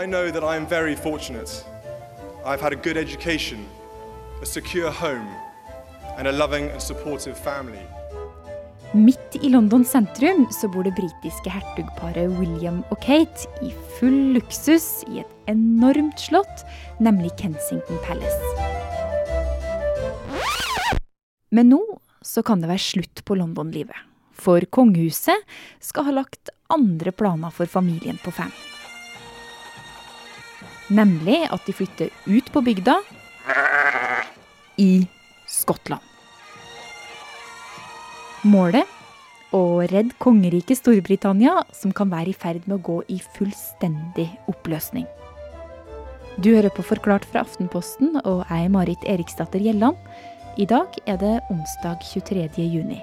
I know that I am very fortunate. I've had a good education, a secure home, and a loving and supportive family. Midt i London sentrum så bor det britiske hertugparet William og Kate i full luksus i et enormt slott, nemlig Kensington Palace. Men nå så kan det være slutt på London-livet. For kongehuset skal ha lagt andre planer for familien på Fam. Nemlig at de flytter ut på bygda i Skottland. Målet å redde kongeriket Storbritannia, som kan være i ferd med å gå i fullstendig oppløsning. Du hører på Forklart fra Aftenposten, og jeg er Marit Eriksdatter Gjelland. I dag er det onsdag 23. juni.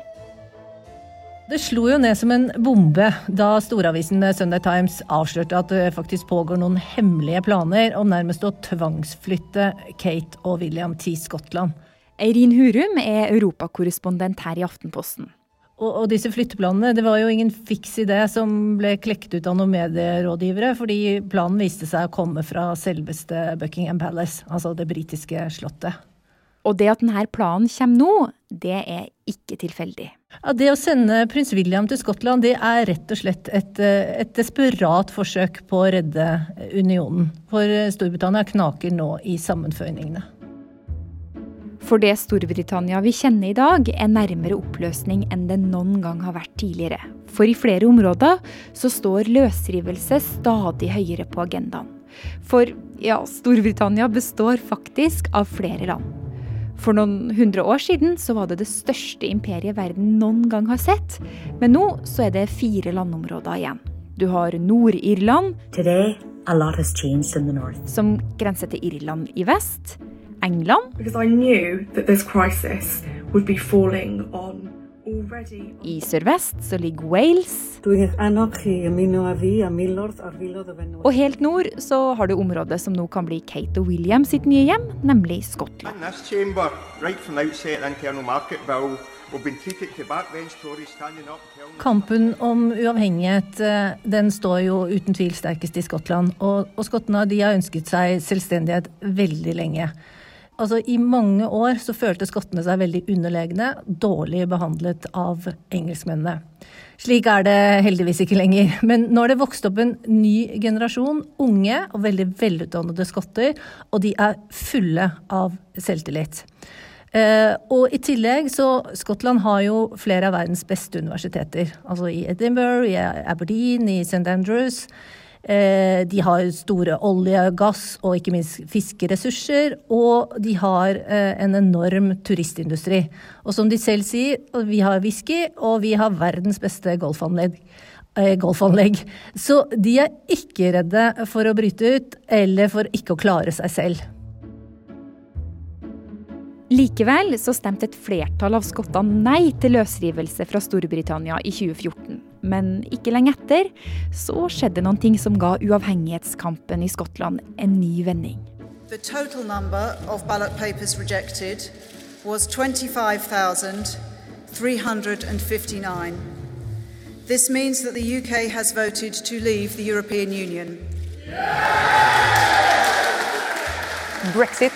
Det slo jo ned som en bombe da storavisen Sunday Times avslørte at det faktisk pågår noen hemmelige planer om nærmest å tvangsflytte Kate og William til Skottland. Eirin Hurum er europakorrespondent her i Aftenposten. Og, og, disse flytteplanene, det var jo ingen fiks idé som ble klekt ut av noen medierådgivere, fordi planen viste seg å komme fra selveste Buckingham Palace, altså det britiske slottet. Og det at denne planen kommer nå, det er ikke tilfeldig. Ja, det å sende prins William til Skottland det er rett og slett et, et desperat forsøk på å redde unionen. For Storbritannia knaker nå i sammenføyningene. For det Storbritannia vi kjenner i dag, er nærmere oppløsning enn det noen gang har vært tidligere. For i flere områder så står løsrivelse stadig høyere på agendaen. For ja, Storbritannia består faktisk av flere land. For noen hundre år siden så var det det største imperiet verden noen gang har sett. Men nå så er det fire landområder igjen. Du har Nord-Irland, som grenser til Irland i vest. England. I sørvest så ligger Wales. Og helt nord så har du området som nå kan bli Kate og William sitt nye hjem, nemlig Skottland. Kampen om uavhengighet eh, den står jo uten tvil sterkest i Skottland. Og, og skottene har ønsket seg selvstendighet veldig lenge. Altså, I mange år så følte skottene seg veldig underlegne, dårlig behandlet av engelskmennene. Slik er det heldigvis ikke lenger. Men nå har det vokst opp en ny generasjon unge og veldig velutdannede skotter, og de er fulle av selvtillit. Eh, og i tillegg så Skottland har jo flere av verdens beste universiteter. Altså i Edinburgh, i Aberdeen, i St. Andrews. Eh, de har store olje, gass og ikke minst fiskeressurser. Og de har eh, en enorm turistindustri. Og som de selv sier, vi har whisky, og vi har verdens beste golfanlegg. Eh, golfanlegg. Så de er ikke redde for å bryte ut, eller for ikke å klare seg selv. Likevel så stemte et flertall av skottene nei til løsrivelse fra Storbritannia i 2014. Men ikke lenge etter så skjedde noen ting som ga uavhengighetskampen i Skottland en ny vending. The total number of ballot papers rejected was 25,359. This means that the UK has voted to leave the European Union. Brexit.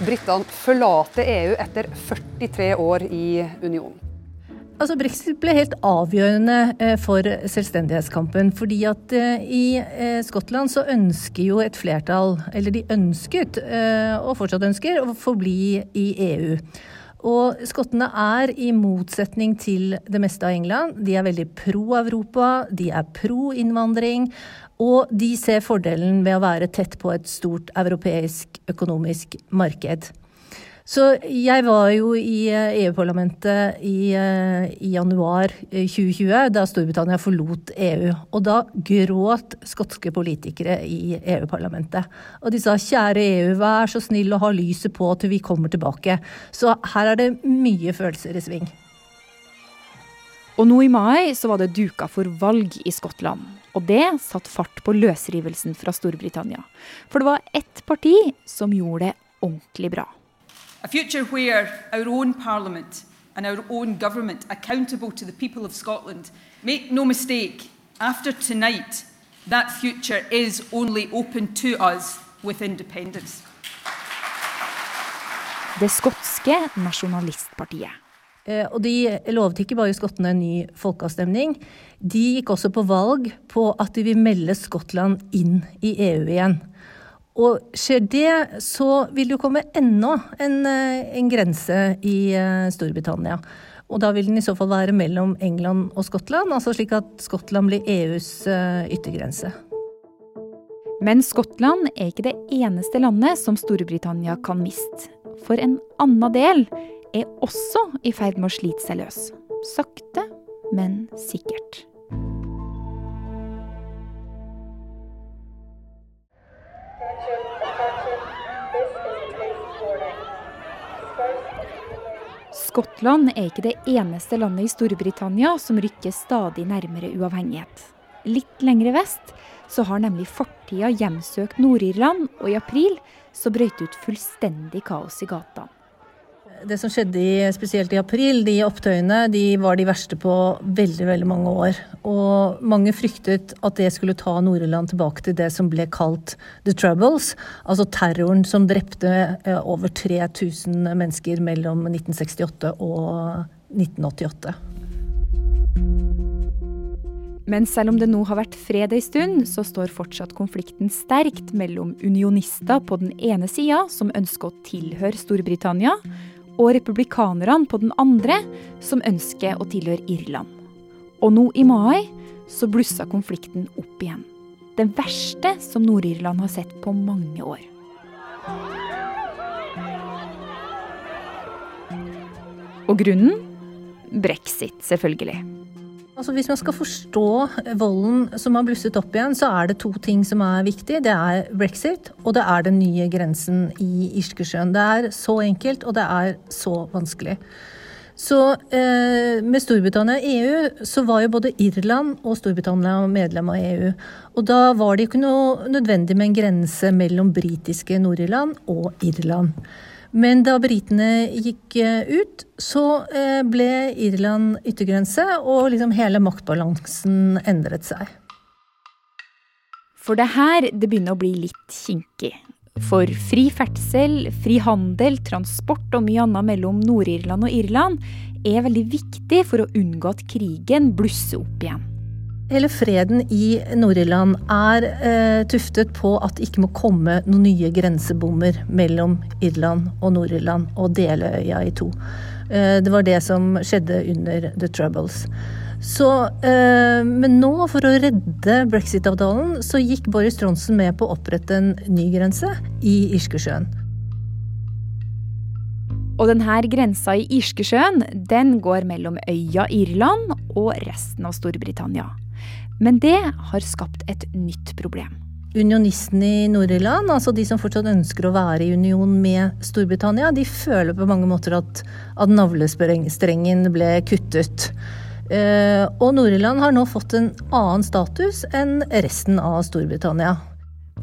Britene forlater EU etter 43 år i unionen. Altså Brexit ble helt avgjørende eh, for selvstendighetskampen. fordi at eh, i eh, Skottland så ønsker jo et flertall, eller de ønsket, og fortsatt ønsker, å forbli i EU. Og skottene er, i motsetning til det meste av England, de er veldig pro-Europa, de er pro-innvandring. Og de ser fordelen ved å være tett på et stort europeisk økonomisk marked. Så jeg var jo i eh, EU-parlamentet i, eh, i, januar 2020, eh, da Storbritannia forlot EU. Og da gråt skotske politikere i EU-parlamentet. Og de sa kjære EU, vær så snill å ha lyset på til vi kommer tilbake. Så her er det mye følelser i sving. Og nå i mai så var det duka for valg i Skottland. Og det satte fart på løsrivelsen fra Storbritannia. For det var ett parti som gjorde det ordentlig bra. A future where our own Parliament and our own government, accountable to the people of Scotland, make no mistake, after tonight, That future is only open to us with independence. Det skotske nasjonalistpartiet. Eh, og de lovet ikke bare skottene en ny folkeavstemning, de gikk også på valg på at de vil melde Skottland inn i EU igjen. Og skjer det, så vil det komme enda en, eh, en grense i eh, Storbritannia. Og da vil den i så fall være mellom England og Skottland, altså slik at Skottland blir EUs yttergrense. Men Skottland er ikke det eneste landet som Storbritannia kan miste. For en annen del er også i ferd med å slite seg løs. Sakte, men sikkert. Skottland er ikke det eneste landet i Storbritannia som rykker stadig nærmere uavhengighet. Litt lengre vest så har nemlig fortida hjemsøkt Nord-Irland, og i april så brøt ut fullstendig kaos i gatene. Det som skjedde i, spesielt i april, de opptøyene, de var de verste på veldig veldig mange år. Og mange fryktet at det skulle ta Nord-Irland tilbake til det som ble kalt the troubles. Altså terroren som drepte eh, over 3000 mennesker mellom 1968 og 1988. Men selv om det nå har vært fred ei stund, så står fortsatt konflikten sterkt mellom unionister på den ene sida, som ønsker å tilhøre Storbritannia, og republikanerne på den andre, som ønsker å tilhøre Irland. Og nå i mai så blussa konflikten opp igjen. Den verste som Nord-Irland har sett på mange år. Og grunnen? Brexit, selvfølgelig. Altså Hvis man skal forstå volden som har blusset opp igjen, så er det to ting som er viktig. Det er brexit, og det er den nye grensen i Irskesjøen. Det er så enkelt, og det er så vanskelig. Så eh, med Storbritannia og EU så var jo både Irland og Storbritannia medlem av EU. Og da var det ikke noe nødvendig med en grense mellom britiske Nord-Irland og Irland. Men da britene gikk eh, ut, så eh, ble Irland yttergrense, og liksom hele maktbalansen endret seg. For det her det begynner å bli litt kinkig. For fri ferdsel, fri handel, transport og mye annet mellom Nord-Irland og Irland er veldig viktig for å unngå at krigen blusser opp igjen. Hele freden i Nord-Irland er eh, tuftet på at det ikke må komme noen nye grensebommer mellom Irland og Nord-Irland og dele øya i to. Eh, det var det som skjedde under The Troubles. Så, eh, men nå, for å redde brexit-avtalen, så gikk Boris Johnson med på å opprette en ny grense i Irskesjøen. Og denne grensa i Irskesjøen den går mellom øya Irland og resten av Storbritannia. Men det har skapt et nytt problem. Unionistene i Nord-Irland, altså de som fortsatt ønsker å være i union med Storbritannia, de føler på mange måter at, at navlestrengen ble kuttet. Uh, og Nord-Irland har nå fått en annen status enn resten av Storbritannia.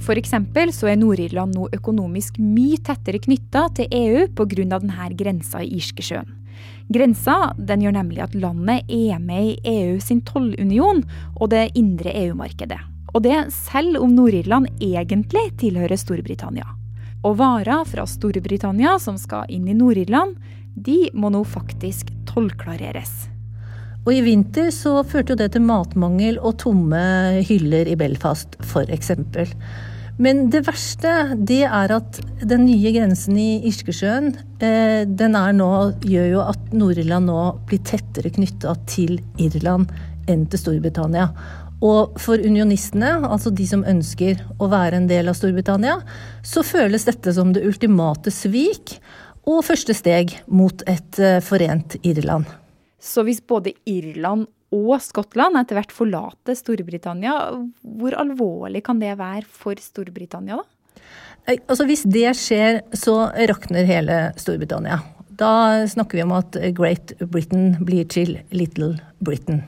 F.eks. så er Nord-Irland nå økonomisk mye tettere knytta til EU pga. denne grensa i Irskesjøen. Grensa den gjør nemlig at landet er med i EU sin tollunion og det indre EU-markedet. Og det selv om Nord-Irland egentlig tilhører Storbritannia. Og varer fra Storbritannia som skal inn i Nord-Irland, de må nå faktisk tollklareres. Og i vinter så førte jo det til matmangel og tomme hyller i Belfast, f.eks. Men det verste, det er at den nye grensen i Irskesjøen, den er nå, gjør jo at Nord-Irland nå blir tettere knytta til Irland enn til Storbritannia. Og for unionistene, altså de som ønsker å være en del av Storbritannia, så føles dette som det ultimate svik og første steg mot et eh, forent Irland. Så hvis både Irland og Skottland etter hvert forlate Storbritannia. Hvor alvorlig kan det være for Storbritannia, da? Altså Hvis det skjer, så rakner hele Storbritannia. Da snakker vi om at Great Britain blir til Little Britain.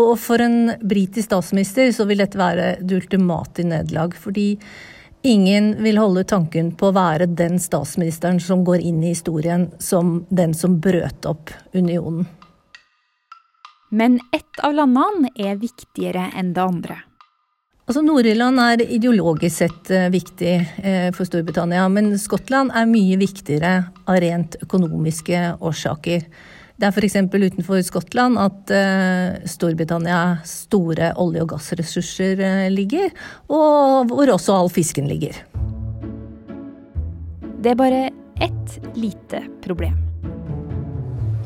Og for en britisk statsminister så vil dette være det ultimate nederlag. Fordi ingen vil holde tanken på å være den statsministeren som går inn i historien som den som brøt opp unionen. Men ett av landene er viktigere enn det andre. Altså Nord-Irland er ideologisk sett eh, viktig eh, for Storbritannia, men Skottland er mye viktigere av rent økonomiske årsaker. Det er f.eks. utenfor Skottland at eh, Storbritannias store olje- og gassressurser ligger, og hvor også all fisken ligger. Det er bare ett lite problem.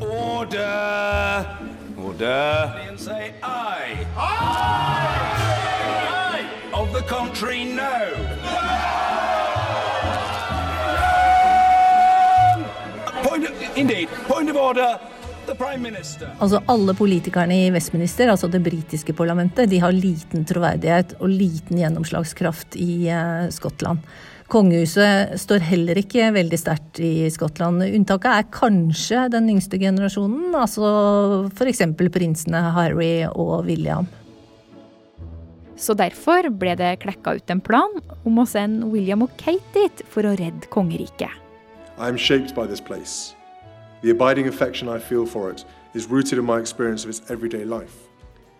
Order! Order! And say aye. Aye! of the country no. Point indeed, point of order. Altså Alle politikerne i Westminister, altså det britiske parlamentet, de har liten troverdighet og liten gjennomslagskraft i uh, Skottland. Kongehuset står heller ikke veldig sterkt i Skottland. Unntaket er kanskje den yngste generasjonen, altså f.eks. prinsene Harry og William. Så derfor ble det klekka ut en plan om å sende William og Kate dit for å redde kongeriket. I am shaped by this place. The abiding affection I feel for it is rooted in my experience of its everyday life.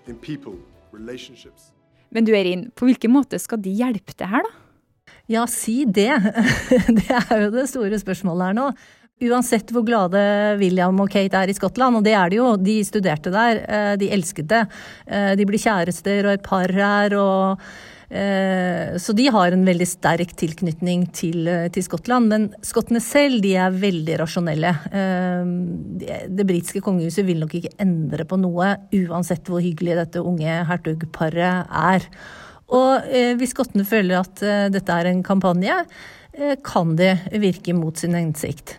In people, relationships. Men du Erin, på hvilken måte skal de hjelpe til her, da? Ja, si det. Det er jo det store spørsmålet her nå. Uansett hvor glade William og Kate er i Skottland, og det er de jo, de studerte der, eh, de elsket det. Eh, de blir kjærester og et par her, og eh, så de har en veldig sterk tilknytning til, til Skottland. Men skottene selv de er veldig rasjonelle. Det britiske kongehuset vil nok ikke endre på noe, uansett hvor hyggelig dette unge hertugparet er. Og hvis skottene føler at dette er en kampanje, kan det virke mot sin hensikt.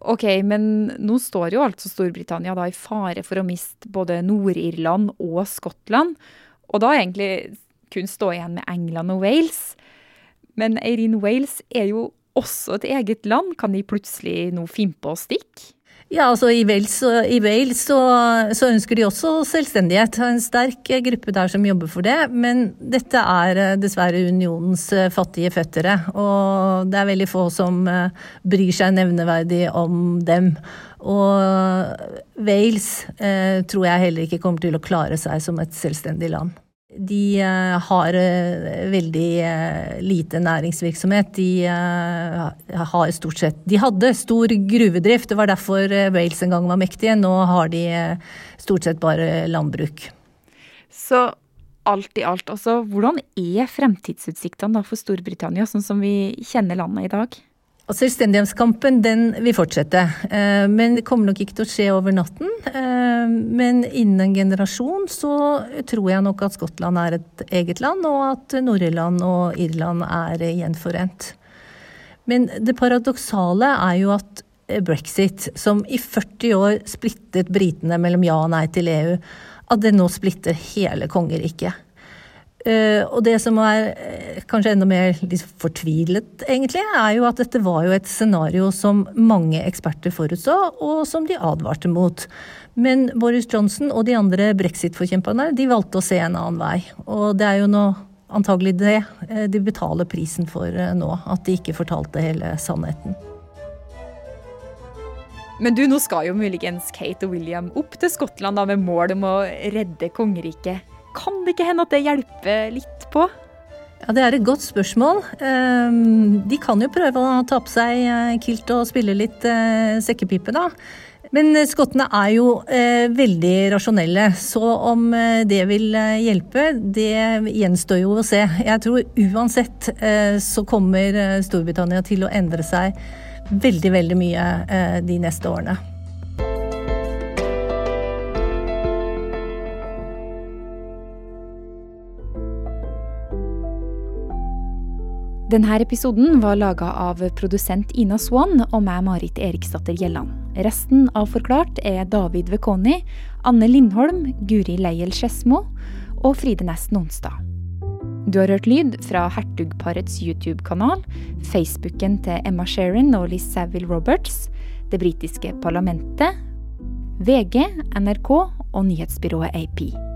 Ok, men nå står jo altså Storbritannia da i fare for å miste både Nord-Irland og Skottland. Og da egentlig kun stå igjen med England og Wales. Men Eirin, Wales er jo også et eget land. Kan de plutselig nå finne på å stikke? Ja, altså I Wales, i Wales så, så, ønsker de også selvstendighet. En sterk gruppe der som jobber for det. Men dette er eh, dessverre unionens eh, fattige føttere. Og det er veldig få som eh, bryr seg nevneverdig om dem. Og Wales eh, tror jeg heller ikke kommer til å klare seg som et selvstendig land. De uh, har uh, veldig uh, lite næringsvirksomhet. De har stort sett De hadde stor gruvedrift, det var derfor Wales en gang var mektige. Nå har de stort sett bare landbruk. Så alt i alt, altså, hvordan er fremtidsutsiktene for Storbritannia, sånn som vi kjenner landet i dag? Og Selvstendighetskampen den vil fortsette, eh, men det kommer nok ikke til å skje over natten. Eh, men innen en generasjon så tror jeg nok at Skottland er et eget land, og at Nord-Irland og Irland er gjenforent. Men det paradoksale er jo at brexit, som i 40 år splittet britene mellom ja og nei til EU, at det nå splitter hele kongeriket. Uh, og det som er uh, kanskje enda mer fortvilet, egentlig, er jo at dette var jo et scenario som mange eksperter forutså, og som de advarte mot. Men Boris Johnson og de andre brexit-forkjemperne de valgte å se en annen vei. Og det er jo nå antagelig det uh, de betaler prisen for nå, at de ikke fortalte hele sannheten. Men du, nå skal jo muligens Kate og William opp til Skottland da, med mål om å redde kongeriket. Kan det ikke hende at det hjelper litt på? Ja, Det er et godt spørsmål. Ehm, de kan jo prøve å ta på seg eh, kilt og spille litt eh, sekkepipe, da. Men eh, skottene er jo veldig rasjonelle, så om det vil hjelpe, det gjenstår jo å se. Jeg tror uansett så kommer Storbritannia til å endre seg veldig, veldig mye de neste årene. Denne episoden var laga av produsent Ina Swan og meg, Marit Eriksdatter Gjelland. Resten av Forklart er David Vekoni, Anne Lindholm, Guri Leiel Skedsmo og Fride Nesten Onsdag. Du har hørt lyd fra hertugparets YouTube-kanal, Facebooken til Emma Sheeran og Liz Saville Roberts, det britiske parlamentet, VG, NRK og nyhetsbyrået AP.